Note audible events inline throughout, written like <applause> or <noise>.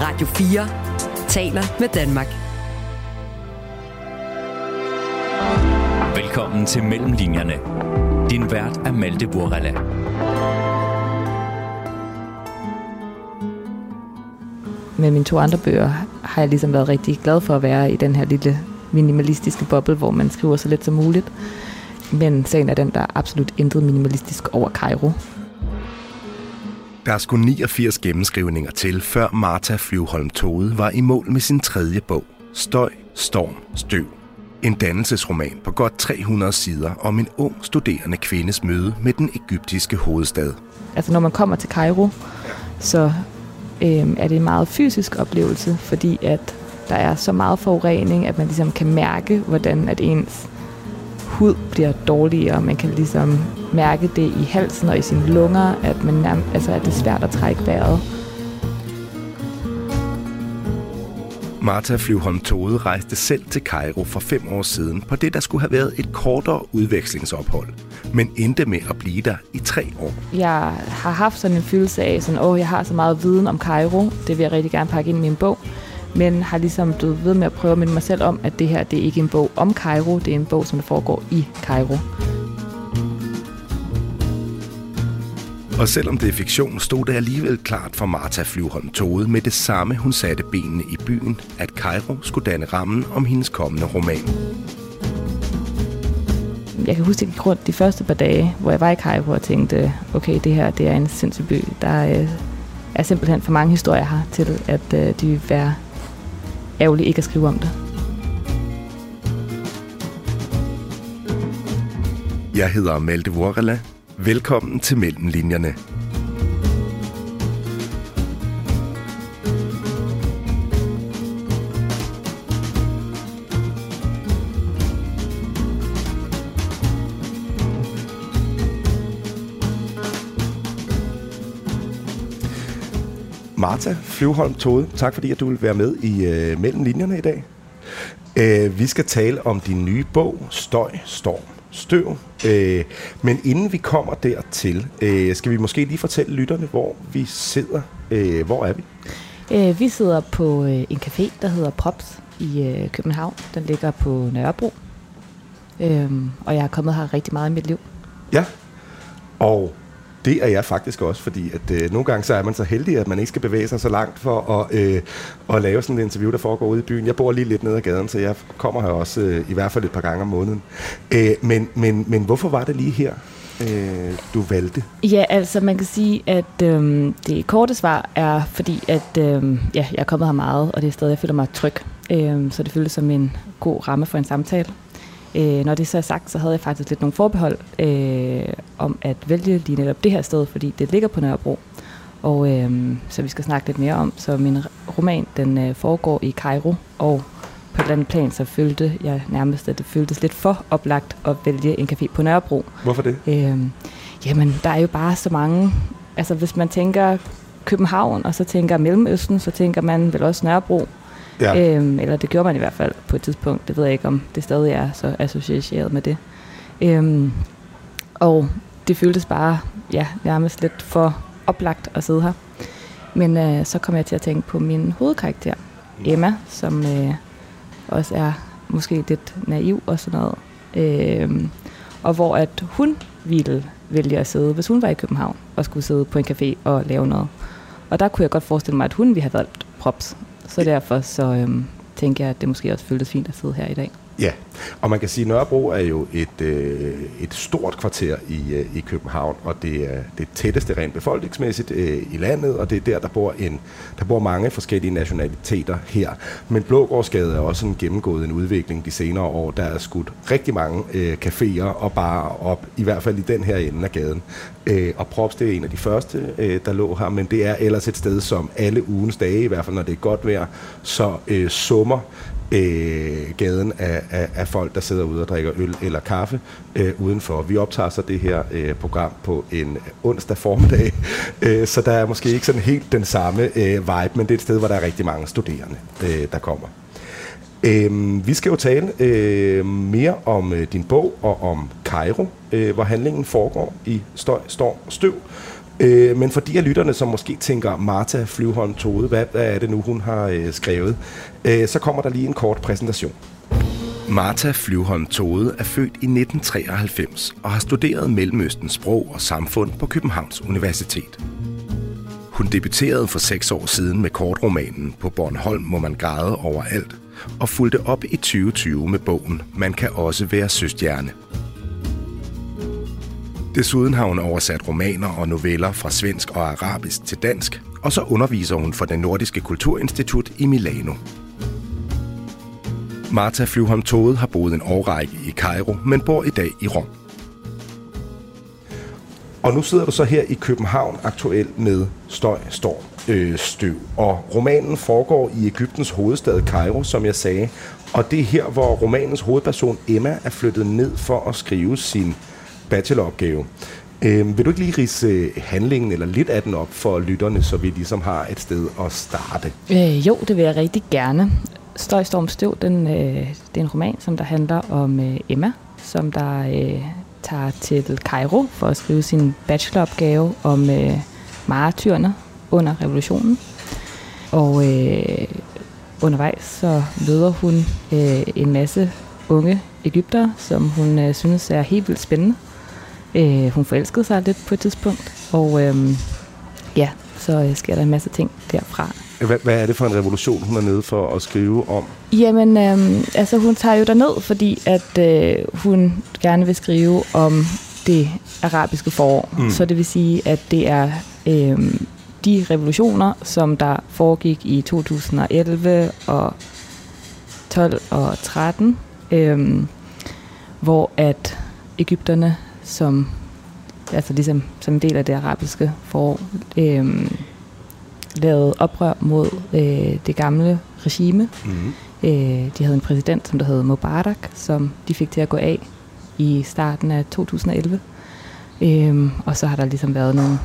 Radio 4 taler med Danmark. Velkommen til Mellemlinjerne. Din vært er Malte Burrella. Med mine to andre bøger har jeg ligesom været rigtig glad for at være i den her lille minimalistiske boble, hvor man skriver så lidt som muligt. Men sagen er den, der er absolut intet minimalistisk over Cairo. Der skulle 89 gennemskrivninger til, før Martha Flyvholm Tode var i mål med sin tredje bog, Støj, Storm, Støv. En dannelsesroman på godt 300 sider om en ung studerende kvindes møde med den egyptiske hovedstad. Altså når man kommer til Cairo, så øh, er det en meget fysisk oplevelse, fordi at der er så meget forurening, at man ligesom kan mærke, hvordan at ens hud bliver dårligere. Man kan ligesom mærke det i halsen og i sine lunger, at, man nærmest, altså, at det er svært at trække vejret. Martha Flyvholm Tode rejste selv til Cairo for fem år siden på det, der skulle have været et kortere udvekslingsophold, men endte med at blive der i tre år. Jeg har haft sådan en følelse af, sådan, åh, jeg har så meget viden om Cairo, det vil jeg rigtig gerne pakke ind i min bog, men har ligesom blevet ved med at prøve at minde mig selv om, at det her det er ikke en bog om Cairo, det er en bog, som foregår i Cairo. Og selvom det er fiktion, stod det alligevel klart for Martha Flyvholm Tode med det samme, hun satte benene i byen, at Cairo skulle danne rammen om hendes kommende roman. Jeg kan huske, at jeg gik rundt de første par dage, hvor jeg var i Cairo og tænkte, okay, det her det er en sindssyg by. Der øh, er simpelthen for mange historier her til, at øh, de vil være ærgerligt ikke at skrive om det. Jeg hedder Malte Vorela. Velkommen til Mellemlinjerne. Martha Flyvholm Tode, tak fordi at du vil være med i øh, Mellemlinjerne i dag. Øh, vi skal tale om din nye bog, Støj, Storm, Støv. Øh, men inden vi kommer dertil, øh, skal vi måske lige fortælle lytterne, hvor vi sidder. Øh, hvor er vi? Øh, vi sidder på øh, en café, der hedder Props i øh, København. Den ligger på Nørrebro. Øh, og jeg har kommet her rigtig meget i mit liv. Ja, og det er jeg faktisk også, fordi at øh, nogle gange så er man så heldig, at man ikke skal bevæge sig så langt for at, øh, at lave sådan et interview, der foregår ude i byen. Jeg bor lige lidt nede ad gaden, så jeg kommer her også øh, i hvert fald et par gange om måneden. Øh, men, men, men hvorfor var det lige her, øh, du valgte? Ja, altså man kan sige, at øh, det korte svar er, fordi at øh, ja, jeg er kommet her meget, og det er stadig, jeg føler mig tryg. Øh, så det føles som en god ramme for en samtale. Øh, når det så er sagt, så havde jeg faktisk lidt nogle forbehold øh, om at vælge lige netop det her sted, fordi det ligger på Nørrebro. Og øh, så vi skal snakke lidt mere om. Så min roman, den øh, foregår i Cairo, og på et eller andet plan, så følte jeg nærmest, at det føltes lidt for oplagt at vælge en café på Nørrebro. Hvorfor det? Øh, jamen, der er jo bare så mange... Altså, hvis man tænker København, og så tænker Mellemøsten, så tænker man vel også Nørrebro. Ja. Øhm, eller det gjorde man i hvert fald på et tidspunkt. Det ved jeg ikke, om det stadig er så associeret med det. Øhm, og det føltes bare ja, nærmest lidt for oplagt at sidde her. Men øh, så kom jeg til at tænke på min hovedkarakter, Emma, som øh, også er måske lidt naiv og sådan noget. Øhm, og hvor at hun ville vælge at sidde, hvis hun var i København, og skulle sidde på en café og lave noget. Og der kunne jeg godt forestille mig, at hun ville have valgt props. Så derfor så øhm, tænker jeg, at det måske også føltes fint at sidde her i dag. Ja, og man kan sige, at Nørrebro er jo et, øh, et stort kvarter i, øh, i København, og det er det tætteste rent befolkningsmæssigt øh, i landet, og det er der, der bor, en, der bor mange forskellige nationaliteter her. Men Blågårdsgade er også en gennemgået en udvikling de senere år. Der er skudt rigtig mange øh, caféer og barer op, i hvert fald i den her ende af gaden. Øh, og Props, det er en af de første, øh, der lå her, men det er ellers et sted, som alle ugens dage, i hvert fald når det er godt vejr, så øh, summer øh, gaden af, af, af folk, der sidder ude og drikker øl eller kaffe øh, udenfor. Vi optager så det her øh, program på en onsdag formiddag, <laughs> øh, så der er måske ikke sådan helt den samme øh, vibe, men det er et sted, hvor der er rigtig mange studerende, øh, der kommer. Øh, vi skal jo tale øh, mere om øh, din bog og om Cairo, øh, hvor handlingen foregår i støj, storm støv. Øh, men for de af lytterne, som måske tænker, Martha Flyvholm Tode, hvad, hvad er det nu, hun har øh, skrevet, øh, så kommer der lige en kort præsentation. Martha Flyvholm Tode er født i 1993 og har studeret Mellemøstens sprog og samfund på Københavns Universitet. Hun debuterede for seks år siden med kortromanen På Bornholm må man græde overalt, og fulgte op i 2020 med bogen Man kan også være søstjerne. Desuden har hun oversat romaner og noveller fra svensk og arabisk til dansk, og så underviser hun for det Nordiske Kulturinstitut i Milano. Martha Flyvholm Tode har boet en årrække i Kairo, men bor i dag i Rom. Og nu sidder du så her i København aktuelt med Støj, Storm, øh, Støv. Og romanen foregår i Ægyptens hovedstad Kairo, som jeg sagde. Og det er her, hvor romanens hovedperson Emma er flyttet ned for at skrive sin bacheloropgave. Øh, vil du ikke lige rise øh, handlingen eller lidt af den op for lytterne, så vi ligesom har et sted at starte? Øh, jo, det vil jeg rigtig gerne. Støj, Storm, Støv, den, øh, det er en roman, som der handler om øh, Emma, som der øh, tager til Cairo for at skrive sin bacheloropgave om øh, martyrerne under revolutionen. Og øh, undervejs så møder hun øh, en masse unge Ægypter, som hun øh, synes er helt vildt spændende. Øh, hun forelskede sig lidt på et tidspunkt, og øh, ja, så øh, sker der en masse ting derfra. Hvad, hvad er det for en revolution, hun er nede for at skrive om? Jamen, øh, altså hun tager jo derned, fordi at øh, hun gerne vil skrive om det arabiske forår. Mm. Så det vil sige, at det er øh, de revolutioner, som der foregik i 2011 og 12 og 13, øh, hvor at Ægypterne, som altså ligesom som en del af det arabiske forår, øh, lavede oprør mod øh, det gamle regime. Mm. Øh, de havde en præsident, som der hed Mubarak, som de fik til at gå af i starten af 2011. Øh, og så har der ligesom været nogle,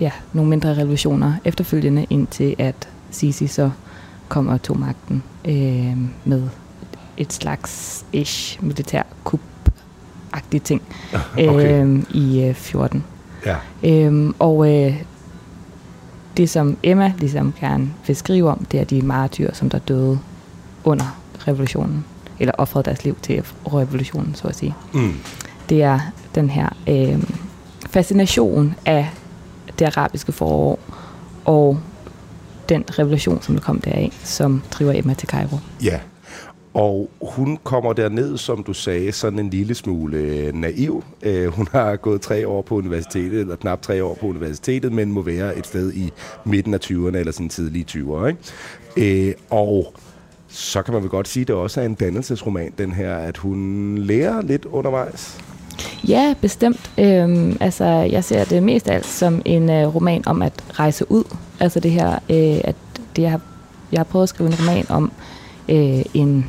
ja, nogle mindre revolutioner efterfølgende, indtil at Sisi så kommer og tog magten øh, med et slags ish militær kup agtige ting <laughs> okay. øh, i øh, 14. Ja. Øh, og øh, det, som Emma ligesom gerne vil skrive om, det er de martyrer, som der døde under revolutionen, eller offrede deres liv til revolutionen, så at sige. Mm. Det er den her øh, fascination af det arabiske forår, og den revolution, som der kom deraf, som driver Emma til Cairo. Ja, og hun kommer derned, som du sagde, sådan en lille smule øh, naiv. Uh, hun har gået tre år på universitetet, eller knap tre år på universitetet, men må være et sted i midten af 20'erne, eller sådan tidlige 20'ere. Ikke? Uh, og så kan man vel godt sige, at det også er en dannelsesroman, den her, at hun lærer lidt undervejs. Ja, bestemt. Øhm, altså, jeg ser det mest af alt som en øh, roman om at rejse ud. Altså det her, øh, at det, jeg, har, jeg har prøvet at skrive en roman om øh, en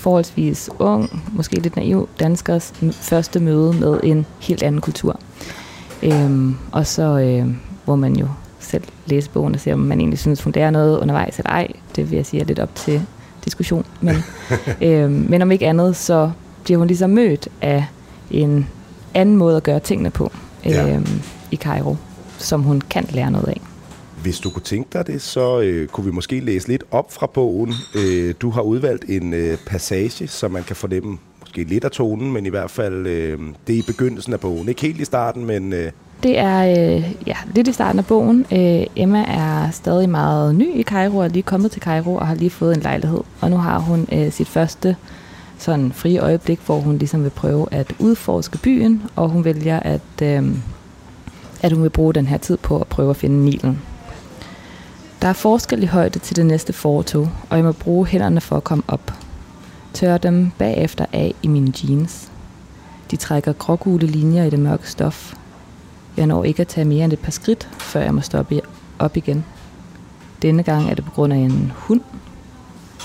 forholdsvis ung, måske lidt naiv danskers første møde med en helt anden kultur. Øhm, og så øh, må man jo selv læse bogen og se, om man egentlig synes, hun er noget undervejs eller ej. Det vil jeg sige er lidt op til diskussion. Men, <laughs> øhm, men om ikke andet, så bliver hun ligesom mødt af en anden måde at gøre tingene på øhm, ja. i Cairo, som hun kan lære noget af. Hvis du kunne tænke dig det, så øh, kunne vi måske læse lidt op fra bogen. Øh, du har udvalgt en øh, passage, så man kan fornemme måske lidt af tonen, men i hvert fald øh, det er i begyndelsen af bogen. Ikke helt i starten, men... Øh det er øh, ja, lidt i starten af bogen. Øh, Emma er stadig meget ny i Cairo, og er lige kommet til Cairo og har lige fået en lejlighed. Og nu har hun øh, sit første sådan frie øjeblik, hvor hun ligesom vil prøve at udforske byen, og hun vælger, at, øh, at hun vil bruge den her tid på at prøve at finde Nilen. Der er forskel i højde til det næste fortog, og jeg må bruge hænderne for at komme op. Tør dem bagefter af i mine jeans. De trækker grågule linjer i det mørke stof. Jeg når ikke at tage mere end et par skridt, før jeg må stoppe op igen. Denne gang er det på grund af en hund.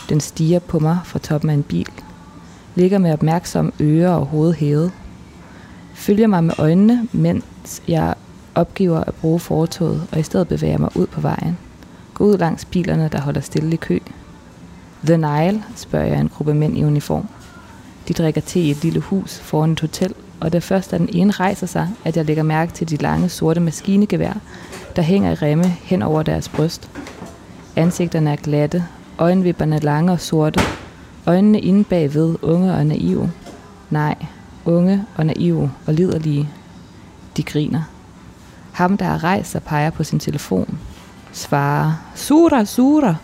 Den stiger på mig fra toppen af en bil. Ligger med opmærksom ører og hoved hævet. Følger mig med øjnene, mens jeg opgiver at bruge fortoget, og i stedet bevæger mig ud på vejen. Gå ud langs bilerne, der holder stille i kø. The Nile, spørger jeg en gruppe mænd i uniform. De drikker te i et lille hus foran et hotel, og det først da den ene rejser sig, at jeg lægger mærke til de lange sorte maskinegevær, der hænger i remme hen over deres bryst. Ansigterne er glatte, øjenvipperne lange og sorte, øjnene inde bagved unge og naive. Nej, unge og naive og liderlige. De griner. Ham, der har rejst sig, peger på sin telefon. Svarer, Sura, Sura.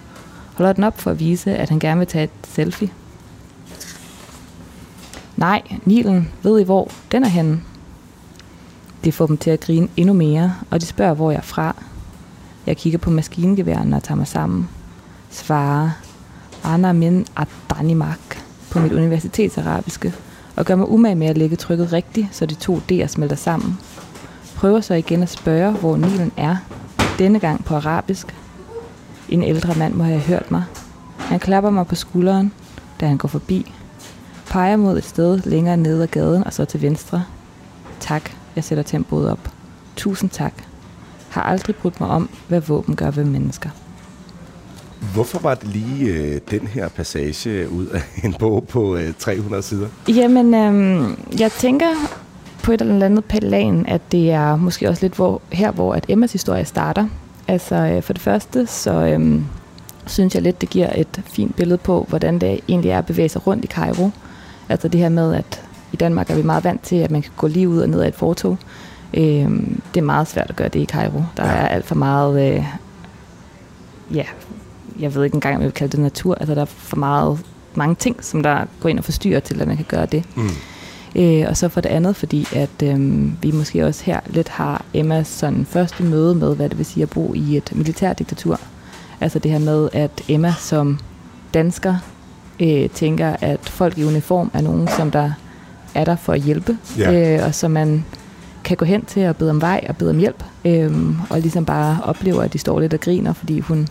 Holder den op for at vise, at han gerne vil tage et selfie. Nej, Nilen, ved I hvor? Den er henne. Det får dem til at grine endnu mere, og de spørger, hvor jeg er fra. Jeg kigger på maskingeværen og tager mig sammen. Svarer, Anna min at Danimark på mit universitetsarabiske, og gør mig umage med at lægge trykket rigtigt, så de to D'er smelter sammen. Prøver så igen at spørge, hvor Nilen er, denne gang på arabisk. En ældre mand må have hørt mig. Han klapper mig på skulderen, da han går forbi. Peger mod et sted længere nede ad gaden og så til venstre. Tak, jeg sætter tempoet op. Tusind tak. Har aldrig brudt mig om, hvad våben gør ved mennesker. Hvorfor var det lige øh, den her passage ud af en bog på øh, 300 sider? Jamen, øhm, jeg tænker på et eller andet plan, at det er måske også lidt hvor, her, hvor at Emmas historie starter. Altså, øh, for det første, så øhm, synes jeg lidt, det giver et fint billede på, hvordan det egentlig er at bevæge sig rundt i Cairo. Altså det her med, at i Danmark er vi meget vant til, at man kan gå lige ud og ned af et fortog. Øhm, det er meget svært at gøre det i Cairo. Der ja. er alt for meget, øh, ja, jeg ved ikke engang, om jeg vil kalde det natur. Altså der er for meget, mange ting, som der går ind og forstyrrer til, at man kan gøre det. Mm. Øh, og så for det andet, fordi at øh, vi måske også her lidt har Emmas sådan første møde med, hvad det vil sige at bo i et militærdiktatur. Altså det her med, at Emma som dansker øh, tænker, at folk i uniform er nogen, som der er der for at hjælpe, Ja. øh, og som man kan gå hen til og bede om vej og bede om hjælp, øh, og ligesom bare oplever, at de står lidt og griner, fordi hun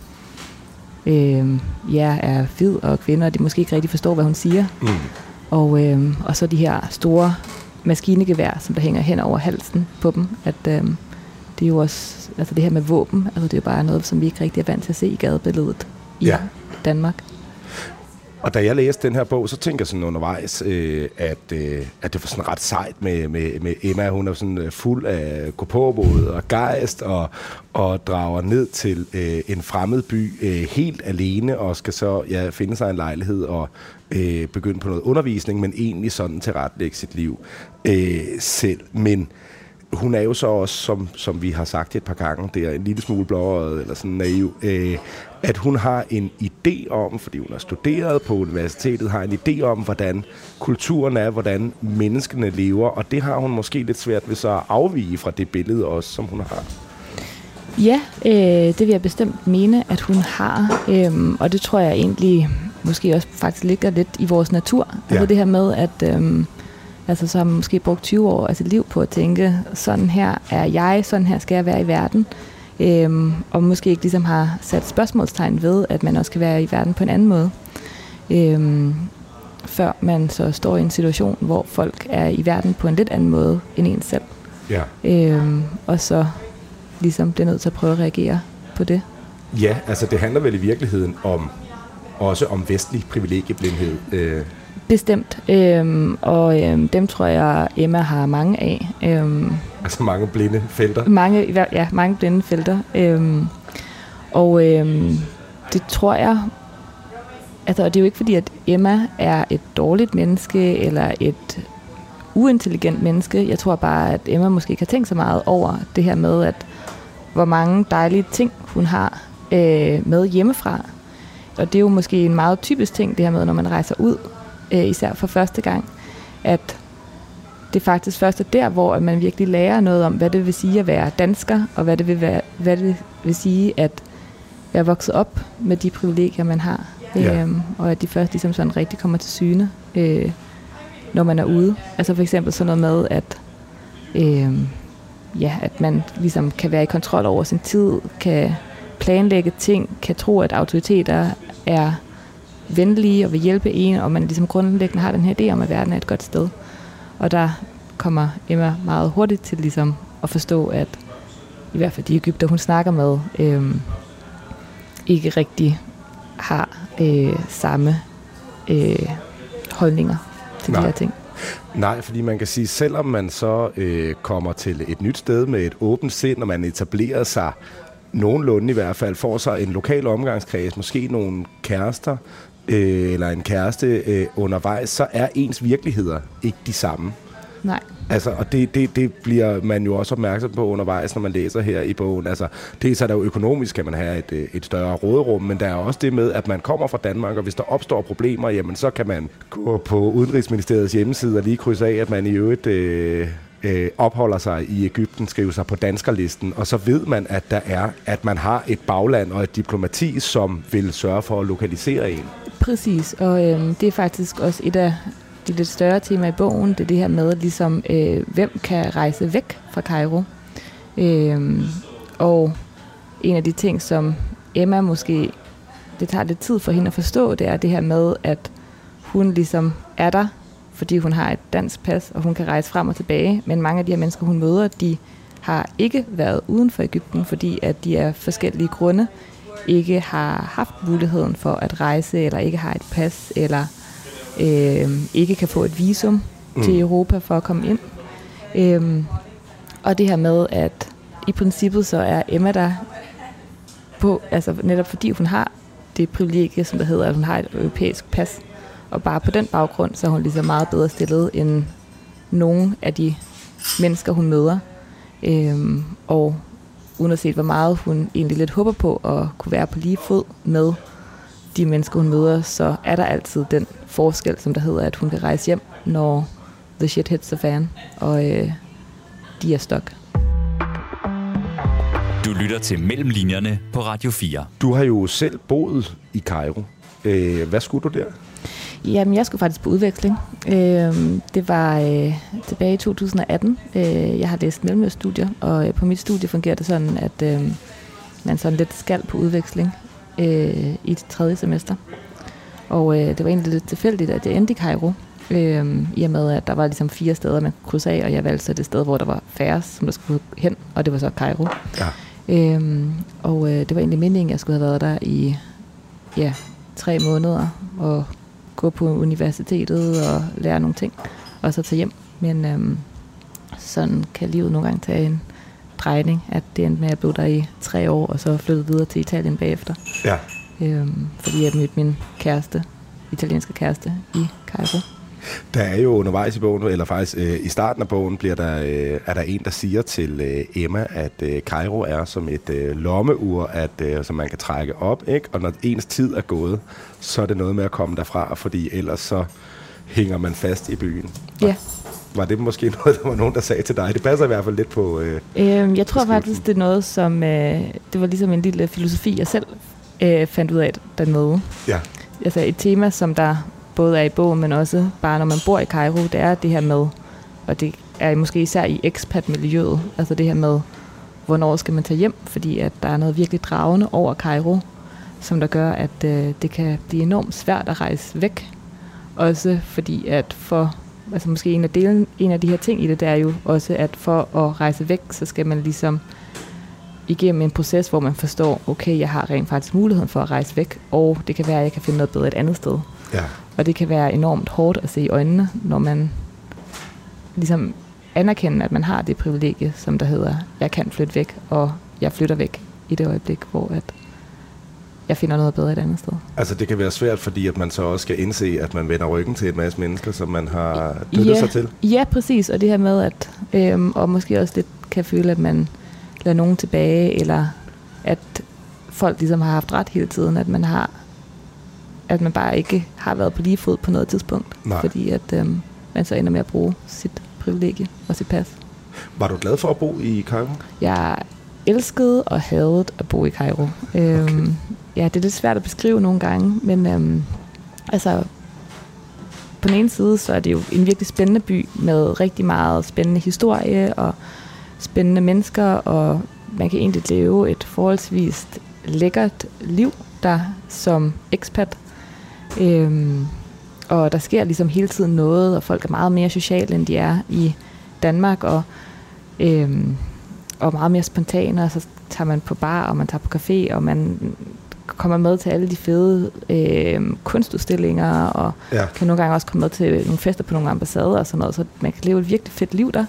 øh, ja, er hvid og kvinde, og de måske ikke rigtig forstår, hvad hun siger. Mm. Og, øh, og så de her store maskinegevær, som der hænger hen over halsen på dem, at øh, det er jo også, altså det her med våben, altså det er jo bare noget, som vi ikke rigtig er vant til at se i gadebilledet i Ja. Danmark. Og da jeg læste den her bog, så tænker jeg sådan undervejs, øh, at, øh, at det var sådan ret sejt med, med, med Emma. Hun er sådan øh, fuld af gåpåbåd og gejst og, og drager ned til øh, en fremmed by øh, helt alene og skal så ja, finde sig en lejlighed og øh, begynde på noget undervisning, men egentlig sådan til retlægge sit liv øh, selv. Men hun er jo så også, som, som vi har sagt et par gange, det er en lille smule blåøjet eller sådan naiv, øh, at hun har en idé om, fordi hun har studeret på universitetet, har en idé om, hvordan kulturen er, hvordan menneskene lever, og det har hun måske lidt svært ved så at afvige fra det billede også, som hun har. Ja, øh, det vil jeg bestemt mene, at hun har. øh, og det tror jeg egentlig måske også faktisk ligger lidt i vores natur. Ja. Altså det her med, at øhm, altså, så har man måske brugt 20 år af sit liv på at tænke, sådan her er jeg, sådan her skal jeg være i verden. Øhm, og måske ikke ligesom har sat spørgsmålstegn ved, at man også kan være i verden på en anden måde. Øhm, før man så står i en situation, hvor folk er i verden på en lidt anden måde end en selv. Ja. Øhm, og så ligesom bliver nødt til at prøve at reagere på det. Ja, altså det handler vel i virkeligheden om også om vestlig privilegieblindhed. Øh, Bestemt. Øhm, og øhm, dem tror jeg, Emma har mange af. Øhm, altså mange blinde felter. mange, ja, mange blinde felter. Øhm, og øhm, det tror jeg, altså og det er jo ikke fordi, at Emma er et dårligt menneske, eller et uintelligent menneske. Jeg tror bare, at Emma måske ikke har tænkt så meget over det her med, at hvor mange dejlige ting hun har øh, med hjemmefra. Og det er jo måske en meget typisk ting, det her med, når man rejser ud, øh, især for første gang, at det er faktisk først er der, hvor at man virkelig lærer noget om, hvad det vil sige at være dansker, og hvad det vil, være, hvad det vil sige at være vokset op med de privilegier, man har. Ja. Øhm, og at de først ligesom sådan rigtig kommer til syne, øh, når man er ude. Altså for eksempel sådan noget med, at, øh, ja, at man ligesom kan være i kontrol over sin tid, kan planlægge ting, kan tro, at autoriteter er venlige og vil hjælpe en, og man ligesom grundlæggende har den her idé om, at verden er et godt sted. Og der kommer Emma meget hurtigt til ligesom at forstå, at i hvert fald de Ægypter, hun snakker med, øh, ikke rigtig har øh, samme øh, holdninger til Nej. de her ting. Nej, fordi man kan sige, selvom man så øh, kommer til et nyt sted med et åbent sind, og man etablerer sig nogenlunde i hvert fald, får sig en lokal omgangskreds, måske nogle kærester, øh, eller en kæreste øh, undervejs, så er ens virkeligheder ikke de samme. Nej. Altså, og det, det, det bliver man jo også opmærksom på undervejs, når man læser her i bogen. Altså, dels er der jo økonomisk, kan man have et, øh, et større råderum, men der er også det med, at man kommer fra Danmark, og hvis der opstår problemer, jamen så kan man gå på Udenrigsministeriets hjemmeside og lige krydse af, at man i øvrigt øh, øh, opholder sig i Ægypten, skriver sig på danskerlisten, og så ved man, at der er, at man har et bagland og et diplomati, som vil sørge for at lokalisere en. Præcis, og øh, det er faktisk også et af de lidt større tema i bogen, det er det her med, ligesom, øh, hvem kan rejse væk fra Cairo. Øh, og en af de ting, som Emma måske, det tager lidt tid for hende at forstå, det er det her med, at hun ligesom er der, fordi hun har et dansk pas, og hun kan rejse frem og tilbage. Men mange af de her mennesker, hun møder, de har ikke været uden for Ægypten, fordi at de af forskellige grunde ikke har haft muligheden for at rejse, eller ikke har et pas, eller øh, ikke kan få et visum mm. til Europa for at komme ind. Øh, og det her med, at i princippet så er Emma der på, altså netop fordi hun har det privilegie, som der hedder, at hun har et europæisk pas. Og bare på den baggrund, så er hun ligesom meget bedre stillet end nogen af de mennesker, hun møder. Øhm, og uanset hvor meget hun egentlig lidt håber på at kunne være på lige fod med de mennesker, hun møder, så er der altid den forskel, som der hedder, at hun kan rejse hjem, når the shit hits the fan, og øh, de er stok. Du lytter til Mellemlinjerne på Radio 4. Du har jo selv boet i Cairo. Øh, hvad skulle du der? Jamen, jeg skulle faktisk på udveksling. Øh, det var øh, tilbage i 2018. Øh, jeg har læst mellemøststudier, og øh, på mit studie fungerer det sådan, at øh, man sådan lidt skal på udveksling øh, i det tredje semester. Og øh, det var egentlig lidt tilfældigt, at jeg endte i Cairo, øh, i og med, at der var ligesom fire steder, man kunne krydse af, og jeg valgte så det sted, hvor der var færre, som der skulle hen, og det var så Cairo. Ja. Øh, og øh, det var egentlig meningen, at jeg skulle have været der i ja, tre måneder, og gå på universitetet og lære nogle ting, og så tage hjem. Men øhm, sådan kan livet nogle gange tage en drejning, at det endte med, at jeg blev der i tre år, og så flyttede videre til Italien bagefter. Ja. Øhm, fordi jeg mødte min kæreste, italienske kæreste, i Cairo. Der er jo undervejs i bogen, eller faktisk øh, i starten af bogen, bliver der, øh, er der en, der siger til øh, Emma, at øh, Cairo er som et øh, lommeur, at, øh, som man kan trække op, ikke? og når ens tid er gået, så er det noget med at komme derfra, fordi ellers så hænger man fast i byen. Ja. Var det måske <laughs> noget, der var nogen, der sagde til dig? Det passer i hvert fald lidt på... Øh, Øhm, jeg tror faktisk, det er noget, som... Øh, det var ligesom en lille filosofi, jeg selv øh, fandt ud af dernede. ja. altså et tema, som der både er i bogen, men også bare når man bor i Cairo, det er det her med, og det er måske især i expat-miljøet, altså det her med, hvornår skal man tage hjem, fordi at der er noget virkelig dragende over Cairo, som der gør, at øh, det kan blive enormt svært at rejse væk. Også fordi at for, altså måske en af, delen, en af de her ting i det, det er jo også, at for at rejse væk, så skal man ligesom igennem en proces, hvor man forstår, okay, jeg har rent faktisk muligheden for at rejse væk, og det kan være, at jeg kan finde noget bedre et andet sted ja. Og det kan være enormt hårdt at se i øjnene, når man ligesom anerkender, at man har det privilegie, som der hedder, jeg kan flytte væk, og jeg flytter væk i det øjeblik, hvor at jeg finder noget bedre et andet sted. Altså det kan være svært, fordi at man så også skal indse, at man vender ryggen til en masse mennesker, som man har dyttet sig til. Ja, præcis. Og det her med, at øhm, og måske også lidt kan føle, at man lader nogen tilbage, eller at folk ligesom har haft ret hele tiden, at man har at man bare ikke har været på lige fod på noget tidspunkt, Nej. fordi at øhm, man så ender med at bruge sit privilegie og sit pas. Var du glad for at bo i Cairo? Jeg elskede og hadede at bo i Cairo. Øhm, ja, det er lidt svært at beskrive nogle gange, men øhm, altså, på den ene side, så er det jo en virkelig spændende by med rigtig meget spændende historie og spændende mennesker, og man kan egentlig leve et forholdsvis lækkert liv der som expat. Øhm, og der sker ligesom hele tiden noget, og folk er meget mere sociale, end de er i Danmark, og, øhm, og meget mere spontane, og så tager man på bar, og man tager på café, og man kommer med til alle de fede øh, kunstudstillinger, og Ja. kan nogle gange også komme med til nogle fester på nogle ambassader og sådan noget, så man kan leve et virkelig fedt liv der.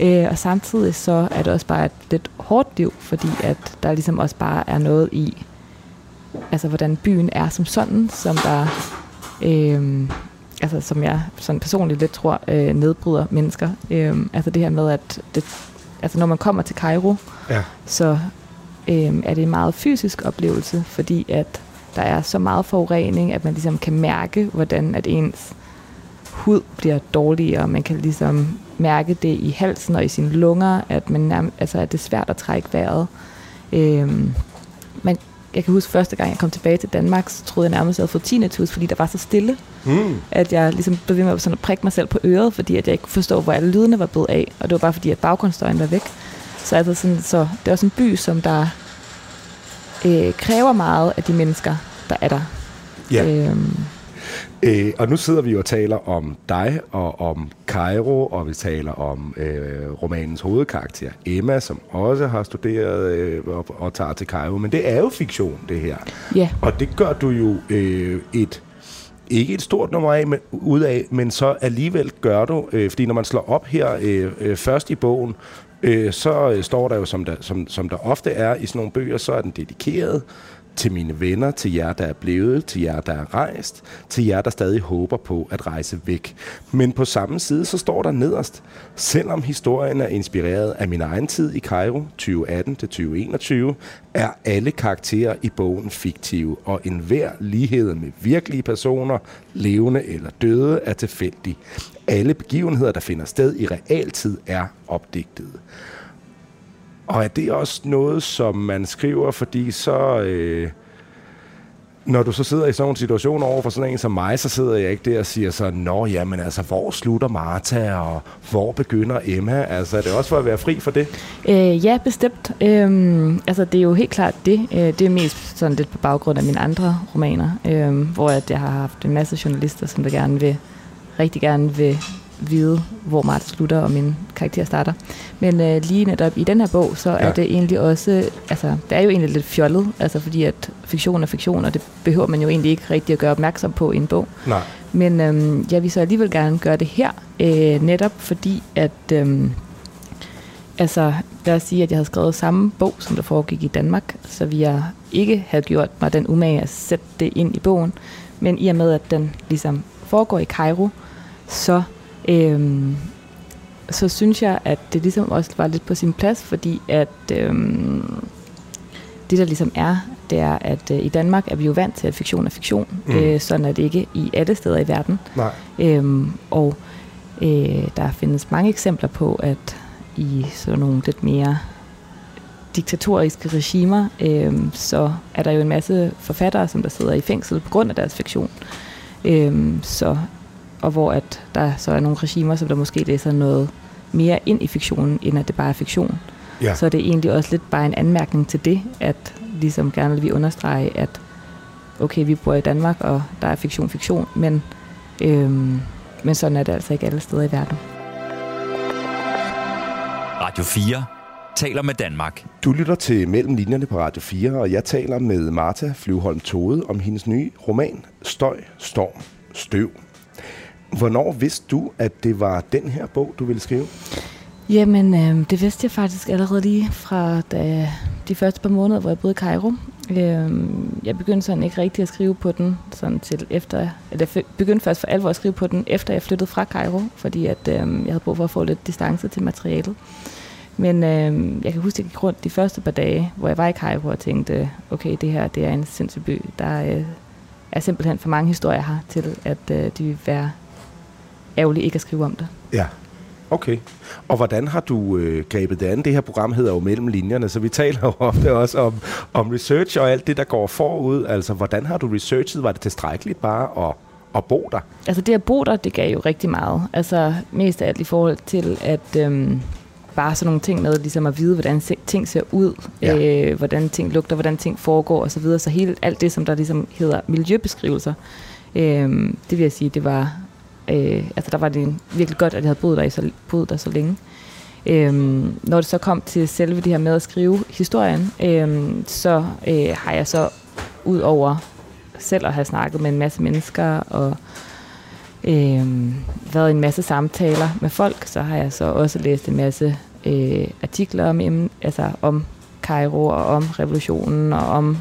Øh, og samtidig så er det også bare et lidt hårdt liv, fordi at der ligesom også bare er noget i, altså hvordan byen er som sådan, som der, øh, altså som jeg sådan personligt lidt tror, øh, nedbryder mennesker. Øh, altså det her med, at det, altså når man kommer til Cairo, Ja. så øh, er det en meget fysisk oplevelse, fordi at der er så meget forurening, at man ligesom kan mærke, hvordan at ens hud bliver dårligere. Man kan ligesom mærke det i halsen og i sine lunger, at, man nærm- altså, at det er svært at trække vejret. Øhm, men jeg kan huske første gang, jeg kom tilbage til Danmark, så troede jeg nærmest, at jeg havde fået tinnitus, fordi der var så stille, Mm. at jeg ligesom blev ved med at sådan at prikke mig selv på øret, fordi at jeg ikke kunne forstå, hvor alle lydene var blevet af. Og det var bare fordi, at baggrundsstøjen var væk. Så, altså sådan, så det er også en by, som der øh, kræver meget af de mennesker, der er der. Ja. Øhm, Øh, og nu sidder vi jo og taler om dig og om Cairo, og vi taler om øh, romanens hovedkarakter, Emma, som også har studeret øh, og, og tager til Cairo. Men det er jo fiktion, det her. ja, Og det gør du jo øh, et ikke et stort nummer af, men, ud af, men så alligevel gør du, øh, fordi når man slår op her øh, øh, først i bogen, øh, så øh, står der jo, som der, som, som der ofte er i sådan nogle bøger, så er den dedikeret til mine venner, til jer, der er blevet, til jer, der er rejst, til jer, der stadig håber på at rejse væk. Men på samme side, så står der nederst, selvom historien er inspireret af min egen tid i Cairo 2018-2021, er alle karakterer i bogen fiktive, og enhver lighed med virkelige personer, levende eller døde, er tilfældig. Alle begivenheder, der finder sted i realtid, er opdigtede. Og er det også noget, som man skriver, fordi så... Øh, når du så sidder i sådan en situation over for sådan en som mig, så sidder jeg ikke der og siger så, nå jamen altså, hvor slutter Martha, og hvor begynder Emma? Altså, er det også for at være fri for det? øh, ja bestemt. Øhm, altså det er jo helt klart det. Øh, det er mest sådan lidt på baggrund af mine andre romaner, øh, hvor at jeg har haft en masse journalister, som der gerne vil, rigtig gerne vil vide, hvor Martha slutter og min karakter starter. Men øh, lige netop i den her bog, så ja. Er det egentlig også, altså det er jo egentlig lidt fjollet, altså fordi at fiktion er fiktion, og det behøver man jo egentlig ikke rigtig at gøre opmærksom på i en bog. Nej. Men øhm, jeg vil så alligevel gerne gøre det her, øh, netop fordi at, øhm, altså lad os sige, at jeg havde skrevet samme bog, som der foregik i Danmark, så vi jeg ikke havde gjort mig den umage at sætte det ind i bogen, men i og med, at den ligesom foregår i Cairo, så, øhm, så synes jeg, at det ligesom også var lidt på sin plads, fordi at øhm, det, der ligesom er, det er, at øh, i Danmark er vi jo vant til, at fiktion er fiktion. Mm. Øh, sådan er det ikke i alle steder i verden. Nej. Øhm, og øh, der findes mange eksempler på, at i sådan nogle lidt mere diktatoriske regimer, øh, så er der jo en masse forfattere, som der sidder i fængsel på grund af deres fiktion. Øh, så, og hvor at der så er nogle regimer, som der måske læser noget mere ind i fiktionen, end at det bare er fiktion. Ja. Så er det egentlig også lidt bare en anmærkning til det, at ligesom gerne vil vi understrege, at okay, vi bor i Danmark, og der er fiktion fiktion, men, øhm, men sådan er det altså ikke alle steder i verden. Radio 4 taler med Danmark. Du lytter til Mellem Linjerne på Radio 4, og jeg taler med Martha Flyvholm Tode om hendes nye roman, Støj, Storm, Støv. Hvornår vidste du, at det var den her bog, du ville skrive? Jamen, øh, det vidste jeg faktisk allerede lige fra da, de første par måneder, hvor jeg boede i Cairo. Øh, jeg begyndte sådan ikke rigtig at skrive på den, sådan til efter, eller jeg begyndte først for alvor at skrive på den, efter jeg flyttede fra Cairo, fordi at, øh, jeg havde brug for at få lidt distance til materialet. Men øh, jeg kan huske, at jeg gik rundt de første par dage, hvor jeg var i Cairo og tænkte, okay, det her det er en sindssyg by. Der øh, er simpelthen for mange historier her til, at øh, det vil være ærgerligt ikke at skrive om det. Ja. Okay. Og hvordan har du øh, grebet det an? Det her program hedder jo Mellem Linjerne, så vi taler jo ofte også om, om research og alt det, der går forud. Altså, hvordan har du researchet? Var det tilstrækkeligt bare at, at bo der? Altså det at bo der, det gav jo rigtig meget. Altså mest af alt i forhold til, at øhm, bare sådan nogle ting med ligesom at vide, hvordan ting ser ud, Ja. øh, hvordan ting lugter, hvordan ting foregår osv. Så, så hele alt det, som der ligesom hedder miljøbeskrivelser, øh, det vil jeg sige, det var, øh, altså der var det virkelig godt, at jeg havde boet der, i så, boet der så længe. Øhm, når det så kom til selve det her med at skrive historien, øhm, så øh, har jeg så ud over selv at have snakket med en masse mennesker og øh, været i en masse samtaler med folk, så har jeg så også læst en masse øh, artikler om, altså om Cairo og om revolutionen og om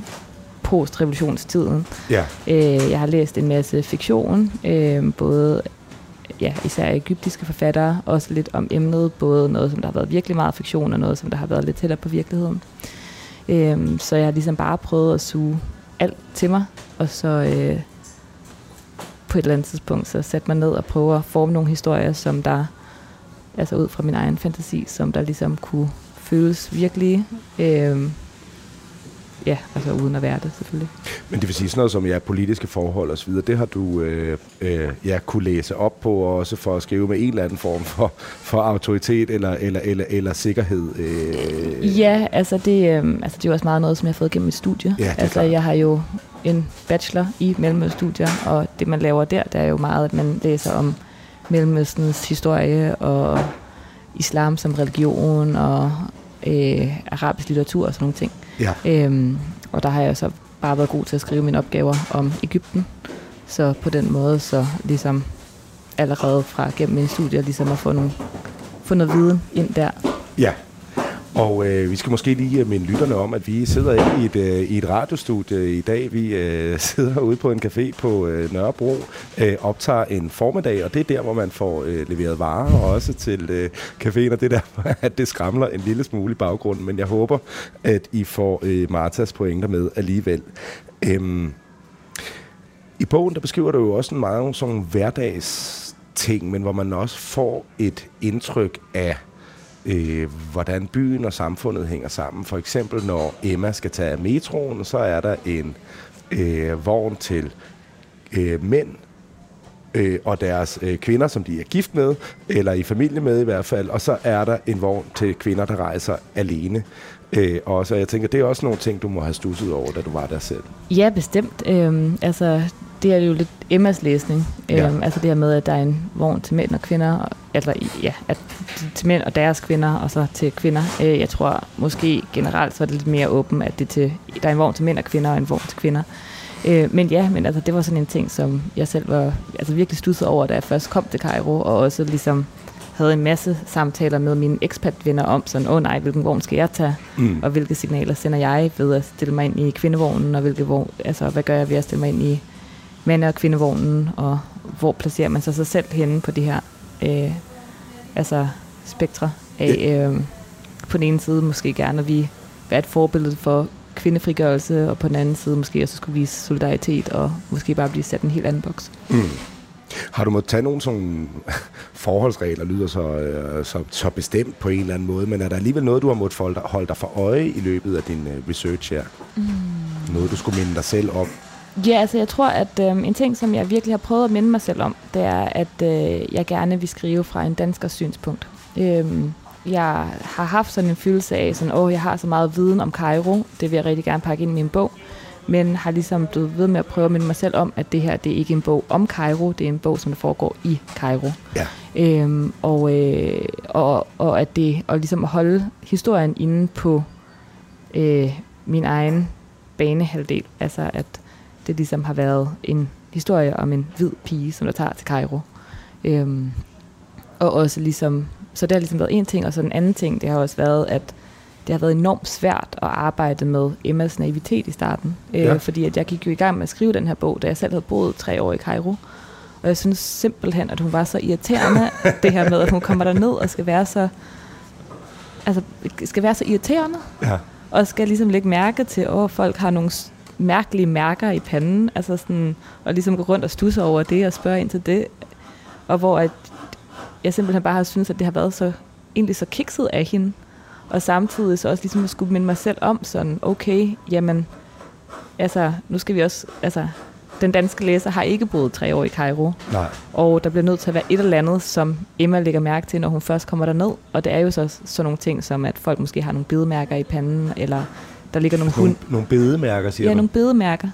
postrevolutionstiden. Ja. Øh, jeg har læst en masse fiktion, øh, både ja, især egyptiske forfattere, også lidt om emnet, både noget, som der har været virkelig meget fiktion, og noget, som der har været lidt tættere på virkeligheden. Øh, så jeg har ligesom bare prøvet at suge alt til mig, og så øh, på et eller andet tidspunkt, så sætte mig ned og prøve at forme nogle historier, som der, altså ud fra min egen fantasi, som der ligesom kunne føles virkelige. Øh, ja, altså uden at være det selvfølgelig. Men det vil sige sådan noget som ja, politiske forhold og så videre, det har du øh, øh, ja, kunne læse op på, og også for at skrive med en eller anden form for, for autoritet eller, eller, eller, eller sikkerhed. Øh. Ja, altså det, øh, altså det er jo også meget noget, som jeg har fået gennem mit studie. Ja, altså klart. jeg har jo en bachelor i Mellemøststudier, og det man laver der, det er jo meget, at man læser om Mellemøstens historie og islam som religion og øh, arabisk litteratur og sådan nogle ting. Ja. Øhm, og der har jeg så bare været god til at skrive mine opgaver om Ægypten. Så på den måde, så ligesom allerede fra gennem mine studier, ligesom at få, nogle, få noget viden ind der. Ja. Og øh, vi skal måske lige øh, minde lytterne om, at vi sidder ikke i et, øh, i et radiostudie i dag. Vi øh, <laughs> sidder ude på en café på øh, Nørrebro, øh, optager en formiddag, og det er der, hvor man får øh, leveret varer, og også til øh, caféen, og det er der, <laughs> at det skramler en lille smule i baggrunden. Men jeg håber, at I får øh, Martas pointer med alligevel. Øhm, I bogen, der beskriver du jo også en meget sådan hverdags ting, men hvor man også får et indtryk af øh, hvordan byen og samfundet hænger sammen. For eksempel når Emma skal tage metroen, så er der en øh, vogn til øh, mænd øh, og deres øh, kvinder, som de er gift med, eller i familie med i hvert fald, og så er der en vogn til kvinder, der rejser alene. Øh, også, og jeg tænker, det er også nogle ting, du må have stusset over, da du var der selv. Ja, bestemt. Øhm, altså, det er jo lidt Emmas læsning. Ja. Øhm, altså det her med, at der er en vogn til mænd og kvinder, og- eller ja, at, til mænd og deres kvinder, og så til kvinder. Øh, jeg tror måske generelt, så er det lidt mere åbent, at det er til, der er en vogn til mænd og kvinder, og en vogn til kvinder. Øh, men ja, men altså, det var sådan en ting, som jeg selv var altså, virkelig stusset over, da jeg først kom til Cairo, og også ligesom havde en masse samtaler med mine ekspat-venner om sådan, åh oh, nej, hvilken vogn skal jeg tage, Mm. og hvilke signaler sender jeg ved at stille mig ind i kvindevognen, og hvilke vogn, altså, hvad gør jeg ved at stille mig ind i mande- og kvindevognen, og hvor placerer man sig, sig selv henne på de her øh, altså spektre af øh, på den ene side måske gerne at vi være et forbillede for kvindefrigørelse, og på den anden side måske også skulle vise solidaritet, og måske bare blive sat i en helt anden boks. Mm. Har du måttet tage nogle sådan <laughs> forholdsregler, lyder så, øh, så, så bestemt på en eller anden måde, men er der alligevel noget, du har måttet holde dig, holde dig for øje i løbet af din øh, research her? Mm. Noget, du skulle minde dig selv om? Ja, altså jeg tror, at øh, en ting, som jeg virkelig har prøvet at minde mig selv om, det er, at øh, jeg gerne vil skrive fra en danskers synspunkt. Øhm, jeg har haft sådan en følelse af, sådan, åh, jeg har så meget viden om Cairo, det vil jeg rigtig gerne pakke ind i min bog, men har ligesom blevet ved med at prøve at minde mig selv om, at det her, det er ikke en bog om Cairo, det er en bog, som der foregår i Cairo. Ja. Øhm, og, øh, og, og at det, og ligesom at holde historien inde på øh, min egen banehalvdel, altså at det ligesom har været en historie om en hvid pige, som der tager til Cairo. Øhm, og også ligesom, så det har ligesom været en ting, og så den anden ting, det har også været, at det har været enormt svært at arbejde med Emmas naivitet i starten. Øh, Ja. Fordi at jeg gik jo i gang med at skrive den her bog, da jeg selv havde boet tre år i Cairo. Og jeg synes simpelthen, at hun var så irriterende, det her med, at hun kommer der ned og skal være så, altså, skal være så irriterende Ja. og skal ligesom lægge mærke til, at folk har nogle mærkelige mærker i panden, altså sådan, og ligesom gå rundt og stusse over det og spørge ind til det, og hvor at jeg simpelthen bare har syntes, at det har været så, egentlig så kikset af hende, og samtidig så også ligesom at skulle minde mig selv om sådan, okay, jamen, altså, nu skal vi også, altså, den danske læser har ikke boet tre år i Cairo, Nej. og der bliver nødt til at være et eller andet, som Emma lægger mærke til, når hun først kommer derned. Og det er jo så sådan nogle ting, som at folk måske har nogle bidemærker i panden, eller der ligger nogle, hund, nogle bedemærker, siger ja, du? nogle bidemærker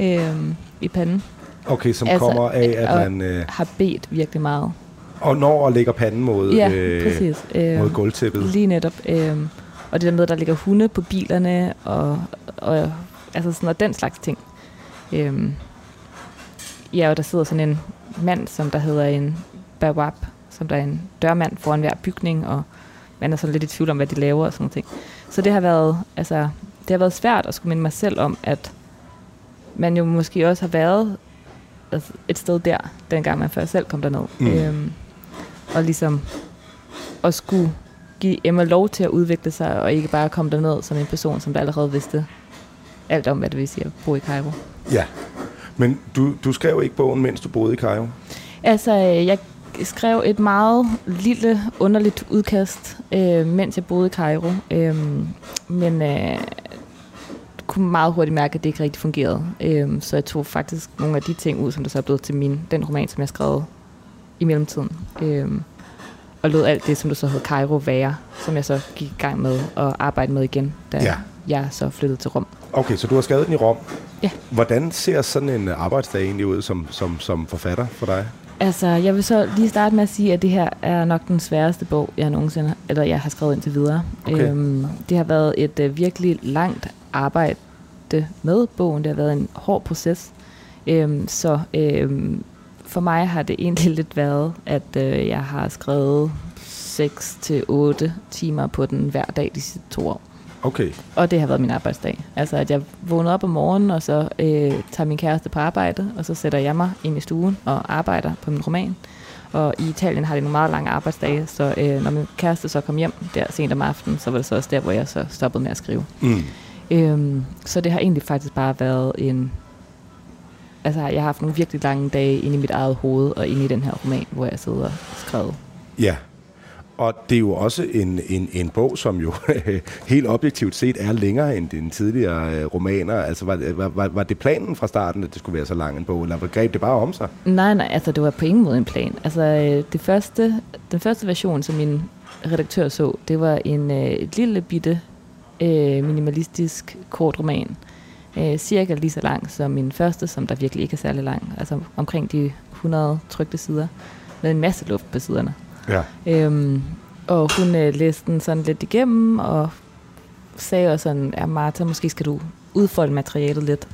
øhm, i panden. Okay, som Altså, kommer af, at og- man øh, Har bedt virkelig meget. og når og lægger panden mod, Ja, øh, præcis. Øhm, mod gulvtæppet. Lige netop. Øhm, og det der med, at der ligger hunde på bilerne, og, og altså sådan noget, den slags ting. Øhm, ja, og der sidder sådan en mand, som der hedder en bawab, som der er en dørmand foran hver bygning, og man er sådan lidt i tvivl om, hvad de laver og sådan noget. Så det har været, altså, det har været svært at skulle minde mig selv om, at man jo måske også har været altså, et sted der, dengang man før selv kom derned. Mm. Øhm, og ligesom at skulle give Emma lov til at udvikle sig, og ikke bare komme derned som en person, som der allerede vidste alt om, hvad det vil sige at bo i Cairo. Ja, men du, du skrev ikke bogen, mens du boede i Cairo? Altså, jeg skrev et meget lille, underligt udkast, øh, mens jeg boede i Cairo. Øh, men øh, kunne meget hurtigt mærke, at det ikke rigtig fungerede. Øh, så jeg tog faktisk nogle af de ting ud, som der så er blevet til min, den roman, som jeg skrev i mellemtiden. Øh, og lod alt det, som du så hed Cairo, være, som jeg så gik i gang med at arbejde med igen, da ja. jeg så flyttede til Rom. Okay, så du har skrevet den i Rom. Ja. Hvordan ser sådan en arbejdsdag egentlig ud som, som, som forfatter for dig? Altså, jeg vil så lige starte med at sige, at det her er nok den sværeste bog, jeg nogensinde eller jeg har skrevet indtil videre. Okay. Øhm, det har været et uh, virkelig langt arbejde med bogen. Det har været en hård proces. Øhm, så øhm, for mig har det egentlig <laughs> lidt været, at øh, jeg har skrevet 6-8 timer på den hver dag de sidste to år. Okay. Og det har været min arbejdsdag. Altså, at jeg vågner op om morgenen, og så øh, tager min kæreste på arbejde, og så sætter jeg mig ind i stuen og arbejder på min roman. Og i Italien har de nogle meget lange arbejdsdage, så øh, når min kæreste så kom hjem der sent om aftenen, så var det så også der, hvor jeg så stoppede med at skrive. Mm. Øhm, så det har egentlig faktisk bare været en... Altså, jeg har haft nogle virkelig lange dage inde i mit eget hoved, og inde i den her roman, hvor jeg sidder og skriver. Ja, og det er jo også en, en, en bog, som jo <laughs> helt objektivt set er længere end den tidligere øh, romaner. Altså var, var, var det planen fra starten, at det skulle være så lang en bog, eller greb det bare om sig? Nej, nej, altså det var på ingen måde en plan. Altså øh, det første, den første version, som min redaktør så, det var en øh, et lille bitte øh, minimalistisk kort roman. Øh, cirka lige så lang som min første, som der virkelig ikke er særlig lang. Altså omkring de 100 trykte sider, med en masse luft på siderne. Ja. Øhm, og hun øh, læste den sådan lidt igennem, og sagde også sådan, ja Martha, måske skal du udfolde materialet lidt.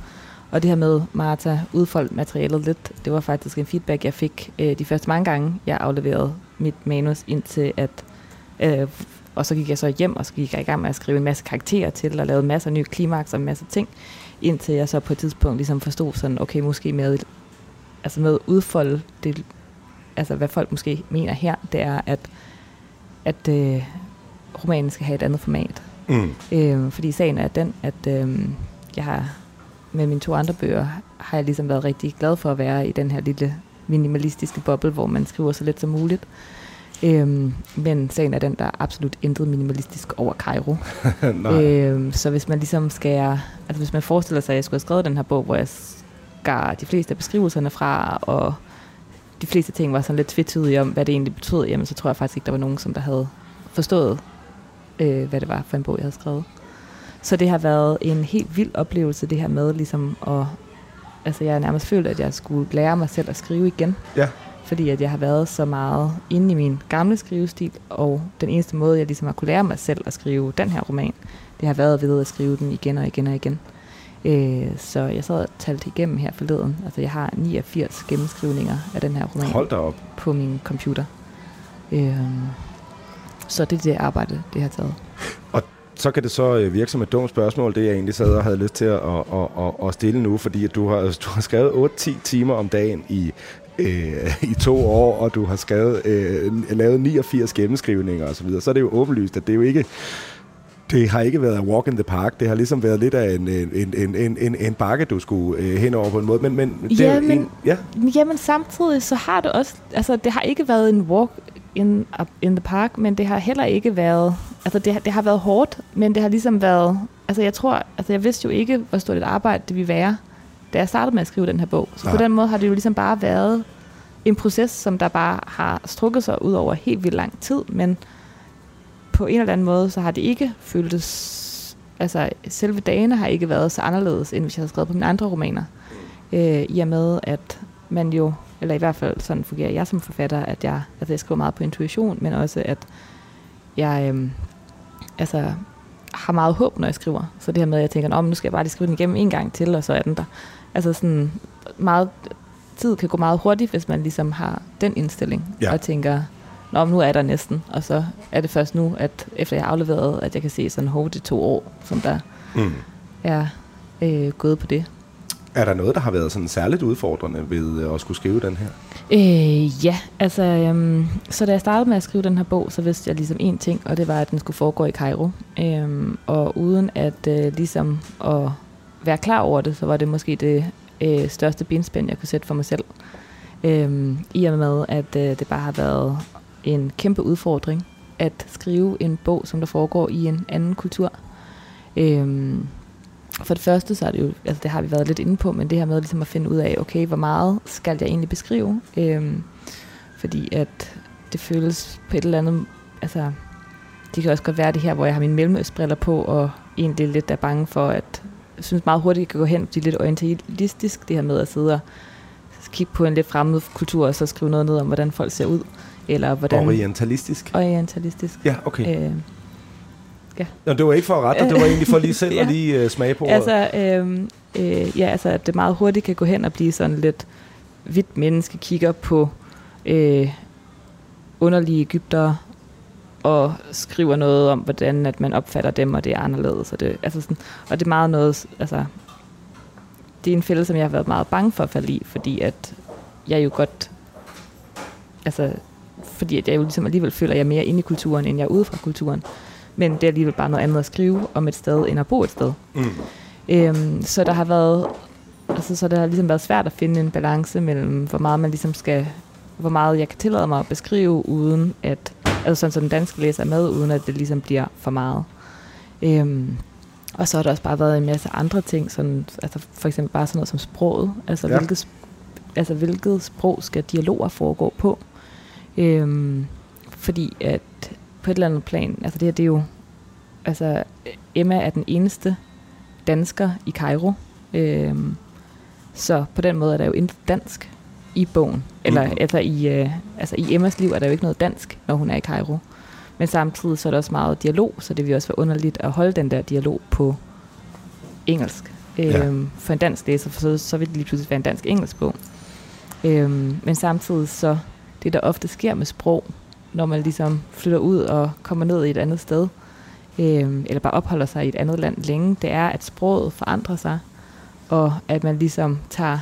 Og det her med, Martha, udfolde materialet lidt, det var faktisk en feedback, jeg fik øh, de første mange gange, jeg afleverede mit manus, indtil at, øh, og så gik jeg så hjem, og så gik jeg i gang med at skrive en masse karakterer til, og lavede masser af nye klimaks og en masse ting, indtil jeg så på et tidspunkt ligesom forstod sådan, okay, måske med, altså med at udfolde det altså hvad folk måske mener her, det er, at, at øh, romanen skal have et andet format. Mm. Øh, fordi sagen er den, at øh, jeg har med mine to andre bøger, har jeg ligesom været rigtig glad for at være i den her lille minimalistiske boble, hvor man skriver så lidt som muligt. Øhm, men sagen er den, der er absolut intet minimalistisk over Cairo. <laughs> øhm, så hvis man ligesom skal, altså hvis man forestiller sig, at jeg skulle have skrevet den her bog, hvor jeg skar de fleste af beskrivelserne fra, og de fleste ting var sådan lidt tvetydige om, hvad det egentlig betød, jamen så tror jeg faktisk ikke, der var nogen, som der havde forstået, øh, hvad det var for en bog, jeg havde skrevet. Så det har været en helt vild oplevelse, det her med ligesom at... Altså jeg har nærmest følt, at jeg skulle lære mig selv at skrive igen. Ja. Fordi at jeg har været så meget inde i min gamle skrivestil, og den eneste måde, jeg ligesom har kunne lære mig selv at skrive den her roman, det har været ved at skrive den igen og igen og igen. Øh, så jeg sad og talte igennem her forleden. Altså jeg har 89 gennemskrivninger af den her roman. Hold da op. På min computer. Øh, så det er det arbejde, det har taget. Så kan det så øh, virke som et dumt spørgsmål, det jeg egentlig sad og havde lyst til at, at, at, at stille nu, fordi at du, har, <laughs> du har skrevet 8-10 timer om dagen i øh, i to år, og du har skrevet, øh, lavet 89 gennemskrivninger osv., så, videre, så er det jo åbenlyst, at det er jo ikke det har ikke været walk in the park. Det har ligesom været lidt af en, en, en, en, en, en bakke, du skulle øh, hen over på en måde. Men, men, det ja, men, en, ja. jamen samtidig så har det også... Altså, det har ikke været en walk in, in the park, men det har heller ikke været... Altså, det har, det har været hårdt, men det har ligesom været... Altså, jeg tror... Altså, jeg vidste jo ikke, hvor stort et arbejde det ville være, da jeg startede med at skrive den her bog. Så ja. på den måde har det jo ligesom bare været en proces, som der bare har strukket sig ud over helt vildt lang tid, men på en eller anden måde, så har det ikke føltes... Altså, selve dagene har ikke været så anderledes, end hvis jeg havde skrevet på mine andre romaner. Øh, I og med, at man jo, eller i hvert fald sådan fungerer jeg som forfatter, at jeg, altså jeg skriver meget på intuition, men også at jeg, øh, altså, har meget håb, når jeg skriver. Så det her med, at jeg tænker, om nu skal jeg bare lige skrive den igennem en gang til, og så er den der. Altså sådan meget, tid kan gå meget hurtigt, hvis man ligesom har den indstilling, Ja. og tænker, Nå, nu er der næsten, og så er det først nu, at efter jeg har afleveret, at jeg kan se sådan, hov, det to år, som der Mm. er øh, gået på det. Er der noget, der har været sådan særligt udfordrende ved øh, at skulle skrive den her? Øh, ja, altså, øhm, så da jeg startede med at skrive den her bog, så vidste jeg ligesom én ting, og det var, at den skulle foregå i Cairo. Øhm, og uden at øh, ligesom at være klar over det, så var det måske det øh, største benspænd, jeg kunne sætte for mig selv. Øhm, I og med, at øh, det bare har været en kæmpe udfordring at skrive en bog, som der foregår i en anden kultur. Øhm, for det første, så er det jo, altså det har vi været lidt inde på, men det her med ligesom at finde ud af, okay, hvor meget skal jeg egentlig beskrive? Øhm, fordi at det føles på et eller andet, altså det kan også godt være det her, hvor jeg har mine mellemøstbriller på, og egentlig lidt er bange for, at jeg synes meget hurtigt, kan gå hen og blive lidt orientalistisk, det her med at sidde og kigge på en lidt fremmed kultur, og så skrive noget ned om, hvordan folk ser ud, eller hvordan... Orientalistisk? Orientalistisk. Ja, okay. Øh, Nå, det var ikke for at rette dig, det var egentlig for lige <laughs> selv Ja. at lige uh, smage på. Altså, øhm, øh, ja, altså, at det meget hurtigt kan gå hen og blive sådan lidt hvidt menneske, kigger på øh, underlige Ægypter og skriver noget om, hvordan at man opfatter dem, og det er anderledes. Og det, altså sådan, og det er meget noget, altså, det er en fælde, som jeg har været meget bange for at falde i, fordi at jeg jo godt, altså, fordi at jeg jo ligesom alligevel føler, at jeg er mere inde i kulturen, end jeg er ude fra kulturen. Men det er alligevel bare noget andet at skrive om et sted, end at bo et sted. Mm. Øhm, så der har været, altså, så der har ligesom været svært at finde en balance mellem, hvor meget man ligesom skal, hvor meget jeg kan tillade mig at beskrive, uden at, altså sådan, så den danske læser er med, uden at det ligesom bliver for meget. Øhm, og så har der også bare været en masse andre ting, sådan, altså for eksempel bare sådan noget som sproget, altså, Ja. hvilket, altså hvilket sprog skal dialoger foregå på. Øhm, fordi at på et eller andet plan, altså det her det er jo, altså Emma er den eneste dansker i Cairo. Øhm, så på den måde er der jo intet dansk i bogen. Eller Mhm. altså, i, øh, altså i Emmas liv er der jo ikke noget dansk, når hun er i Cairo. Men samtidig så er der også meget dialog, så det vil også være underligt at holde den der dialog på engelsk. Ja. Øhm, for en dansk læser, for så, så vil det lige pludselig være en dansk-engelsk bog. Øhm, men samtidig så, det der ofte sker med sprog, når man ligesom flytter ud og kommer ned i et andet sted, øh, eller bare opholder sig i et andet land længe, det er, at sproget forandrer sig, og at man ligesom tager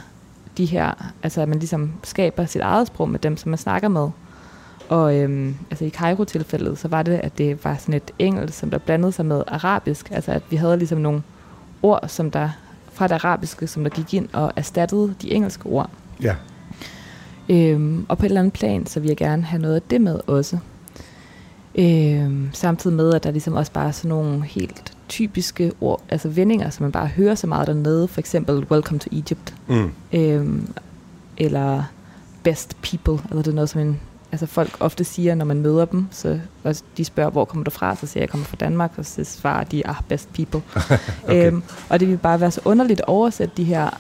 de her, altså at man ligesom skaber sit eget sprog med dem, som man snakker med. Og øhm, altså i Cairo-tilfældet, så var det, at det var sådan et engelsk, som der blandede sig med arabisk. Altså at vi havde ligesom nogle ord, som der fra det arabiske, som der gik ind og erstattede de engelske ord. Ja. Øhm, og på et eller andet plan, så vil jeg gerne have noget af det med også. Øhm, samtidig med, at der ligesom også bare er sådan nogle helt typiske ord, altså vendinger, som man bare hører så meget dernede. For eksempel, welcome to Egypt. Mm. Øhm, eller best people. Altså det er noget, som en, altså folk ofte siger, når man møder dem. Så, og de spørger, hvor kommer du fra? Så siger jeg, jeg kommer fra Danmark. Og så svarer de, ah, best people. <laughs> Okay. øhm, og det vil bare være så underligt at oversætte de her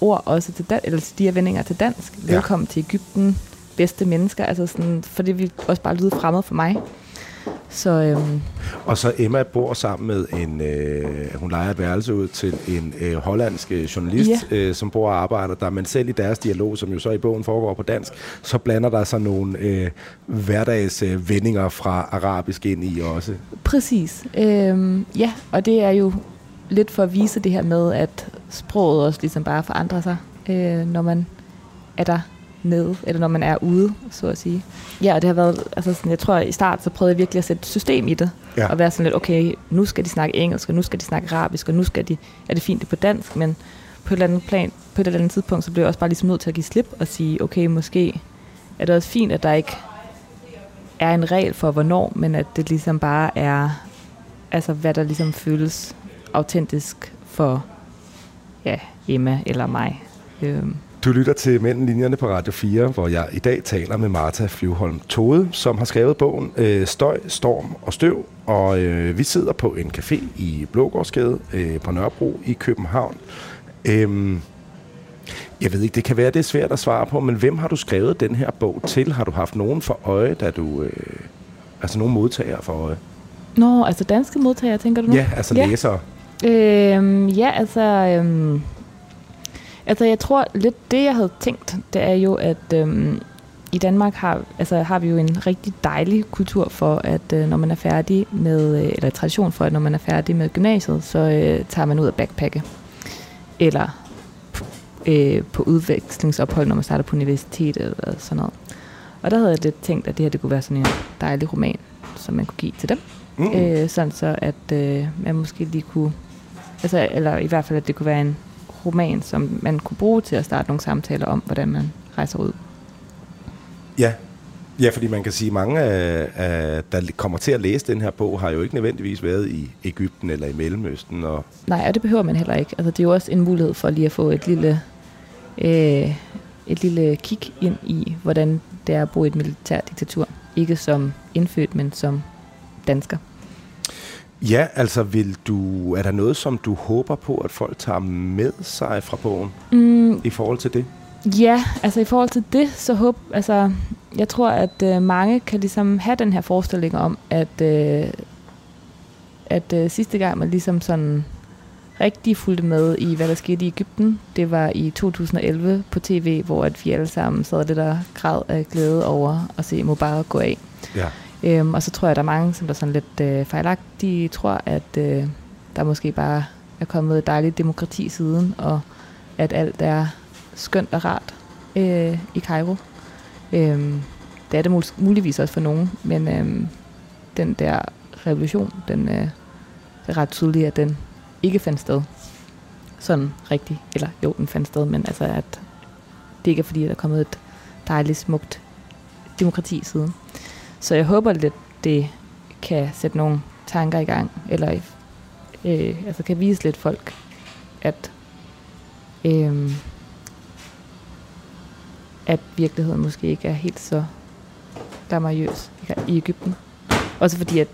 ord også til dan- eller de her vendinger til dansk. Ja. Velkommen til Ægypten, bedste mennesker. Altså sådan, for det vil også bare lyde fremmed for mig. Så øhm, Og så Emma bor sammen med en, øh, hun leger et værelse ud til en øh, hollandsk øh, journalist, Ja. øh, som bor og arbejder der, men selv i deres dialog, som jo så i bogen foregår på dansk, så blander der sig nogle øh, hverdags øh, fra arabisk ind i også. Præcis. Øhm, ja, og det er jo lidt for at vise det her med, at sproget også ligesom bare forandrer sig, øh, når man er der nede, eller når man er ude, så at sige. Ja, og det har været, altså sådan, jeg tror i start, så prøvede jeg virkelig at sætte et system i det, Ja. og være sådan lidt, okay, nu skal de snakke engelsk, og nu skal de snakke arabisk, og nu skal de, er det fint det på dansk, men på et eller andet plan, på et eller andet tidspunkt, så blev jeg også bare ligesom nødt til at give slip og sige, okay, måske er det også fint, at der ikke er en regel for, hvornår, men at det ligesom bare er, altså hvad der ligesom føles autentisk for, ja, Emma eller mig. Øhm, Du lytter til Mellem Linjerne på Radio 4, hvor jeg i dag taler med Martha Flyvholm Tode, som har skrevet bogen øh, Støj, Storm og Støv. Og øh, vi sidder på en café i Blågårdsgade øh, på Nørrebro i København. Øhm, jeg ved ikke, det kan være, det er svært at svare på, men hvem har du skrevet den her bog til? Har du haft nogen for øje, da du... Øh, altså nogen modtagere for øje? Nå, altså danske modtagere, tænker du nu? Ja, altså Ja. læsere. Øhm, ja, altså... Øhm, altså, jeg tror lidt, det jeg havde tænkt, det er jo, at øhm, i Danmark har, altså, har vi jo en rigtig dejlig kultur for, at øh, når man er færdig med, øh, eller tradition for, at når man er færdig med gymnasiet, så øh, tager man ud at backpacke. Eller øh, på udvekslingsophold, når man starter på universitetet eller sådan noget. Og der havde jeg lidt tænkt, at det her det kunne være sådan en dejlig roman, som man kunne give til dem. Mm. Øh, sådan så, at øh, man måske lige kunne, altså, eller i hvert fald, at det kunne være en roman, som man kunne bruge til at starte nogle samtaler om, hvordan man rejser ud. Ja. Ja, fordi man kan sige, at mange af, der kommer til at læse den her bog, har jo ikke nødvendigvis været i Ægypten eller i Mellemøsten. Og, Nej, og det behøver man heller ikke. Altså, det er jo også en mulighed for lige at få et lille, øh, et lille kig ind i, hvordan det er at bo i et militærdiktatur. Ikke som indfødt, men som dansker. Ja, altså vil du, er der noget, som du håber på, at folk tager med sig fra bogen Mm, i forhold til det? Ja, altså i forhold til det, så håb, altså, jeg tror, at øh, mange kan ligesom have den her forestilling om, at, øh, at øh, sidste gang man ligesom sådan rigtig fulgte med i, hvad der skete i Ægypten, det var i 2011 på tv, hvor at vi alle sammen sad lidt og græd af glæde over at se Mubarak gå af. Ja. Øhm, og så tror jeg, der er mange, som der sådan lidt øh, fejlagtige tror, at øh, der måske bare er kommet et dejligt demokrati siden, og at alt er skønt og rart øh, i Cairo. Øhm, det er det mul- muligvis også for nogen, men øhm, den der revolution, den øh, er ret tydelig, at den ikke fandt sted. Sådan rigtigt. Eller jo, den fandt sted, men altså, at det ikke er fordi, at der er kommet et dejligt, smukt demokrati siden. Så jeg håber lidt, det kan sætte nogle tanker i gang, eller øh, altså kan vise lidt folk, at øh, at virkeligheden måske ikke er helt så glamourøs i Ægypten. Også fordi, at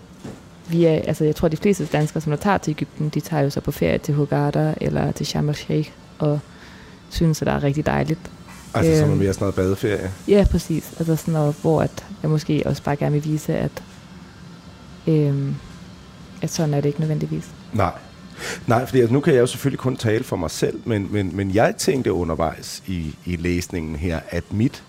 vi er, altså jeg tror, at de fleste danskere, som der tager til Ægypten, de tager jo så på ferie til Hurghada eller til Sharm el-Sheikh, og synes, at det er rigtig dejligt. Altså som Øhm. er mere sådan noget badeferie. Ja, præcis. Altså sådan noget, hvor at jeg måske også bare gerne vil vise, at, øhm, at sådan er det ikke nødvendigvis. Nej. Nej, fordi altså, nu kan jeg jo selvfølgelig kun tale for mig selv, men, men, men jeg tænkte undervejs i, i læsningen her, at mit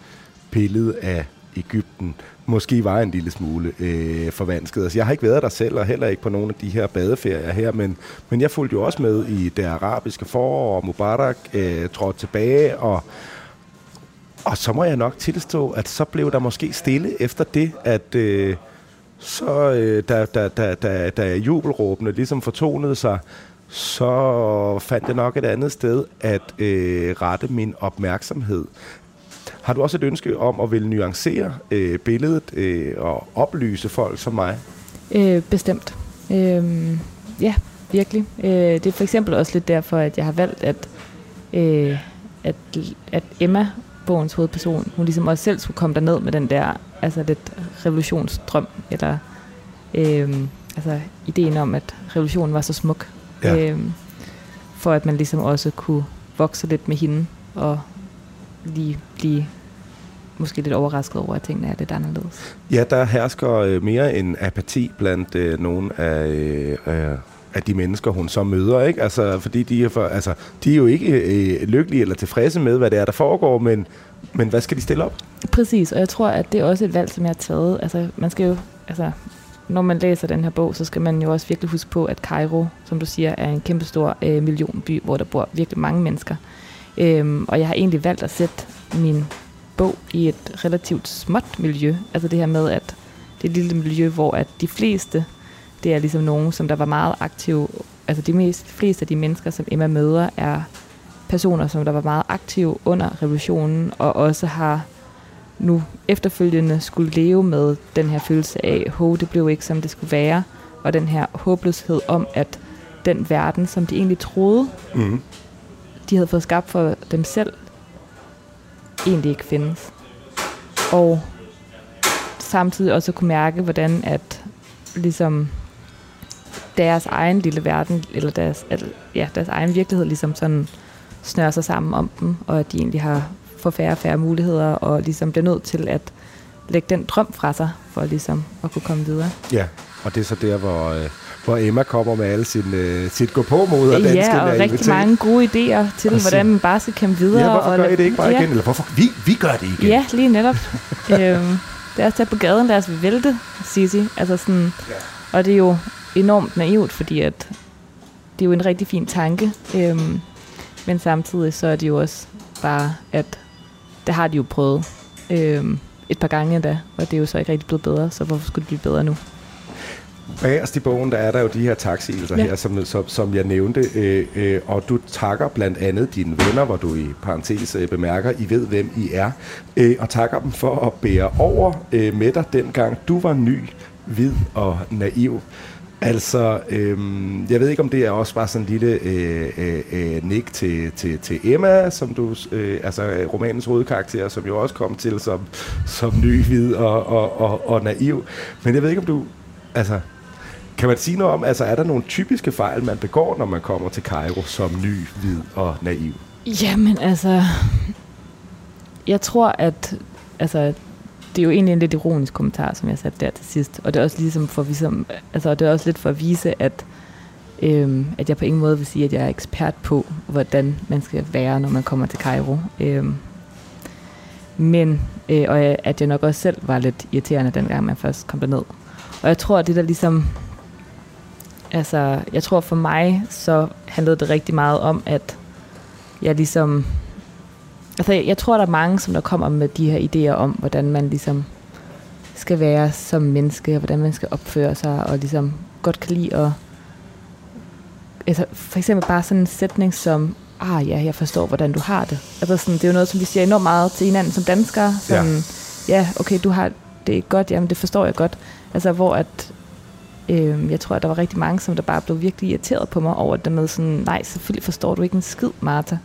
billede af Ægypten måske var en lille smule øh, forvansket. Altså, jeg har ikke været der selv, og heller ikke på nogle af de her badeferier her, men, men jeg fulgte jo også med i det arabiske forår, og Mubarak øh, trådte tilbage, og, og så må jeg nok tilstå, at så blev der måske stille efter det, at øh, så øh, da, da, da, da, da jubelråbene ligesom fortonede sig, så fandt jeg nok et andet sted at øh, rette min opmærksomhed. Har du også et ønske om at ville nuancere øh, billedet øh, og oplyse folk som mig? Øh, bestemt. Øh, ja, virkelig. Øh, det er for eksempel også lidt derfor, at jeg har valgt, at, øh, at, at Emma, bogens hovedperson, hun ligesom også selv skulle komme derned med den der altså lidt revolutionsdrøm, eller øh, altså ideen om, at revolutionen var så smuk. Ja. Øh, for at man ligesom også kunne vokse lidt med hende, og lige blive måske lidt overrasket over, at tingene er lidt anderledes. Ja, der hersker øh, mere en apati blandt øh, nogle af, øh, af de mennesker, hun så møder. Ikke? Altså, fordi de er, for, altså, de er jo ikke øh, lykkelige eller tilfredse med, hvad det er, der foregår, men, men hvad skal de stille op? Præcis, og jeg tror, at det er også et valg, som jeg har taget. Altså, man skal jo, altså, når man læser den her bog, så skal man jo også virkelig huske på, at Cairo, som du siger, er en kæmpestor øh, millionby, hvor der bor virkelig mange mennesker. Øhm, og jeg har egentlig valgt at sætte min bog i et relativt småt miljø. Altså det her med, at det er et lille miljø, hvor at de fleste, det er ligesom nogen, som der var meget aktive. Altså de mest, fleste af de mennesker, som Emma møder, er personer, som der var meget aktive under revolutionen, og også har nu efterfølgende skulle leve med den her følelse af, at det blev ikke som det skulle være, og den her håbløshed om, at den verden, som de egentlig troede, Mm. de havde fået skabt for dem selv, egentlig ikke findes. Og samtidig også kunne mærke, hvordan at ligesom deres egen lille verden, eller deres, al- ja, deres egen virkelighed ligesom sådan snører sig sammen om dem, og at de egentlig har for færre og færre muligheder, og ligesom bliver nødt til at lægge den drøm fra sig, for ligesom at kunne komme videre. Ja. Og det er så der, hvor, øh, hvor Emma kommer med alle sin, øh, sit gå på mod og Ja, danske og rigtig naivitet. mange gode idéer til, Og hvordan man bare skal kæmpe videre. Ja, hvorfor og gør I det ikke bare ja. igen? Eller hvorfor? Vi, vi gør det igen. Ja, lige netop. <laughs> øhm, er også der på gaden, lad os vælte, Sisi. Altså sådan, Ja. og det er jo enormt naivt, fordi at det er jo en rigtig fin tanke. Øhm, men samtidig så er det jo også bare, at det har de jo prøvet øhm, et par gange endda, og det er jo så ikke rigtig blevet bedre, så hvorfor skulle det blive bedre nu? Bagerst i bogen, der er der jo de her taksigelser Ja. her, som, som, som jeg nævnte, øh, øh, og du takker blandt andet dine venner, hvor du i parentes øh, bemærker, I ved, hvem I er, øh, og takker dem for at bære over øh, med dig dengang du var ny, hvid og naiv. Altså, øhm, jeg ved ikke, om det er også bare sådan en lille øh, øh, øh, nik til, til, til Emma, som du, øh, altså øh, romanens hovedkarakter, som jo også kom til som, som ny, hvid og, og, og, og naiv. Men jeg ved ikke, om du, altså, kan man sige noget om, altså er der nogle typiske fejl, man begår, når man kommer til Cairo som ny, hvid og naiv? Jamen altså, jeg tror, at altså, det er jo egentlig en lidt ironisk kommentar, som jeg satte der til sidst. Og det er også ligesom for, ligesom, altså, det er også lidt for at vise, at, øhm, at jeg på ingen måde vil sige, at jeg er ekspert på, hvordan man skal være, når man kommer til Cairo. Øhm, men, øh, og jeg- at jeg nok også selv var lidt irriterende, dengang man først kom derned. Og jeg tror, at det der ligesom, altså, jeg tror for mig, så handlede det rigtig meget om, at jeg ligesom... Altså, jeg, tror, der er mange, som der kommer med de her idéer om, hvordan man ligesom skal være som menneske, og hvordan man skal opføre sig, og ligesom godt kan lide at... Altså, for eksempel bare sådan en sætning som, ah ja, jeg forstår, hvordan du har det. Altså, sådan, det er jo noget, som vi siger enormt meget til hinanden som danskere. Sådan, ja. ja, okay, du har det er godt, jamen det forstår jeg godt. Altså, hvor at, øh, jeg tror, at der var rigtig mange, som der bare blev virkelig irriteret på mig over det med sådan, nej, selvfølgelig forstår du ikke en skid, Martha.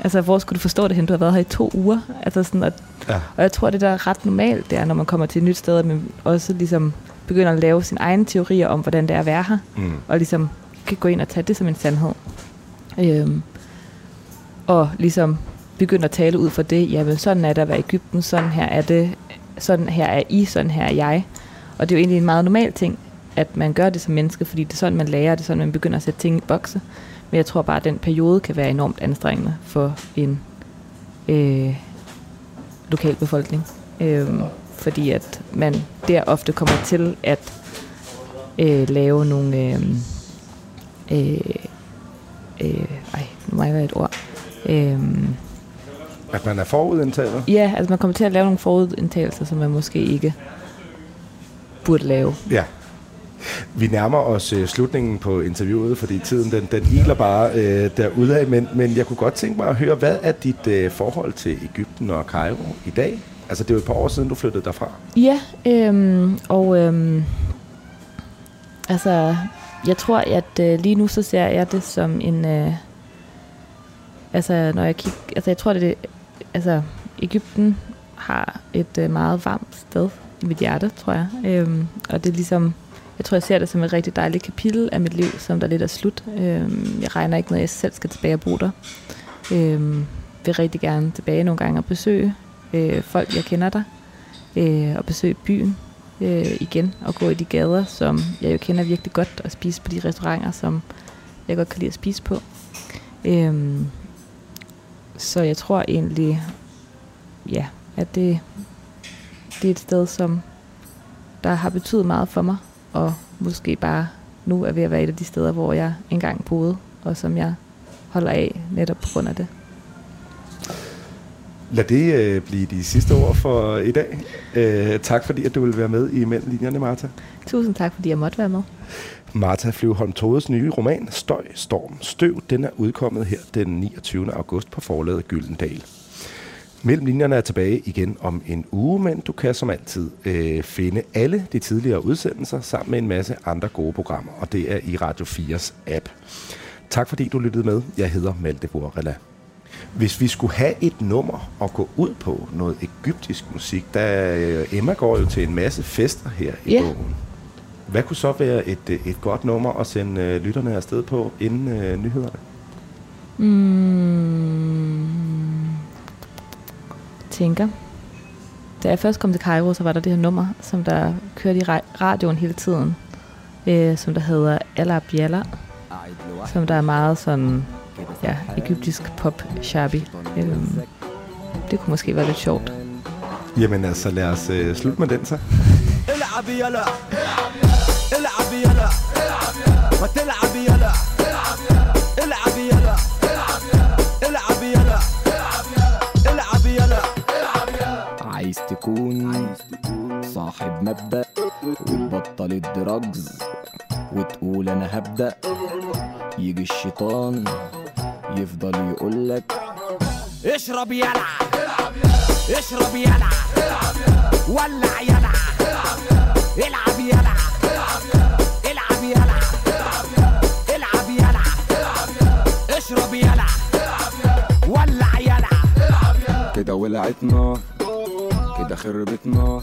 Altså, hvor skulle du forstå det hen? Du har været her i to uger. Altså sådan, at, Ja. og jeg tror, det der er ret normalt, det er, når man kommer til et nyt sted, at man også ligesom begynder at lave sine egne teorier om, hvordan det er at være her, Mm. og ligesom kan gå ind og tage det som en sandhed. Øhm, og ligesom begynde at tale ud fra det, jamen sådan er det at være i Ægypten, sådan her er det, sådan her er I, sådan her er jeg. Og det er jo egentlig en meget normal ting, at man gør det som menneske, fordi det er sådan, man lærer, det er sådan, man begynder at sætte ting i bokse. Men jeg tror bare, at den periode kan være enormt anstrengende for en øh, lokal befolkning. Øhm, fordi at man der ofte kommer til at øh, lave nogle... Øh, øh, øh, ej, nu må jeg være et ord. Øh, At man er forudindtaget? ja, altså man kommer til at lave nogle forudindtagelser, som man måske ikke burde lave. Ja. Vi nærmer os øh, slutningen på interviewet, fordi tiden den, den iler bare øh, derudad, men, men jeg kunne godt tænke mig at høre, hvad er dit øh, forhold til Ægypten og Cairo i dag? Altså det er jo et par år siden, du flyttede derfra. Ja, øhm, og øhm, altså, jeg tror, at øh, lige nu så ser jeg det som en, øh, altså når jeg kigger, altså jeg tror, det er, altså Ægypten har et øh, meget varmt sted i mit hjerte, tror jeg. Øhm, og det er ligesom, jeg tror, jeg ser det som et rigtig dejligt kapitel af mit liv, som der lidt er slut. Øhm, jeg regner ikke med, at jeg selv skal tilbage og bo der. Øhm, vil rigtig gerne tilbage nogle gange og besøge øh, folk, jeg kender der øh, og besøge byen øh, igen og gå i de gader, som jeg jo kender virkelig godt, og spise på de restauranter, som jeg godt kan lide at spise på. Øhm, så jeg tror egentlig, ja, at det, det er et sted, som der har betydet meget for mig, og måske bare nu er ved at være et af de steder, hvor jeg engang boede, og som jeg holder af netop på grund af det. Lad det øh, blive de sidste ord for i dag. Øh, tak fordi, at du vil være med i Mellem Linjerne, Martha. Tusind tak, fordi jeg måtte være med. Martha Flyvholm Todes nye roman, Støj, Storm, Støv, den er udkommet her den 29. august på forlaget Gyldendal. Mellem linjerne er tilbage igen om en uge, men du kan som altid øh, finde alle de tidligere udsendelser sammen med en masse andre gode programmer, og det er i Radio 4's app. Tak fordi du lyttede med. Jeg hedder Malte Borrella. Hvis vi skulle have et nummer at gå ud på, noget egyptisk musik, der øh, Emma går jo til en masse fester her i Ja. bogen. Hvad kunne så være et, øh, et godt nummer at sende øh, lytterne afsted på inden øh, nyhederne? Mm, tænker. Da jeg først kom til Cairo, så var der det her nummer, som der kørte i ra- radioen hele tiden. øh, som der hedder Alla Biala, som der er meget sådan, ja, egyptisk pop shabby. Øhm, det kunne måske være lidt sjovt. Jamen altså, lad os øh, slutte med den så. العب يلا العب يلا ما تلعب يلا مبدأ وتبطل الدراجز وتقول أنا هبدأ. يجي الشيطان يفضل يقولك اشرب يلا. العب يلع اشرب يلا. العب يلع ولع يلا. العب يلا. العب يلا. العب يلا. العب يلع العب يلع اشرب يلا. ولع يلا. كده ولعتنا. كده خربتنا.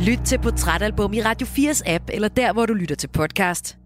Lyt til Portrætalbum i Radio 4's app, eller der, hvor du lytter til podcast.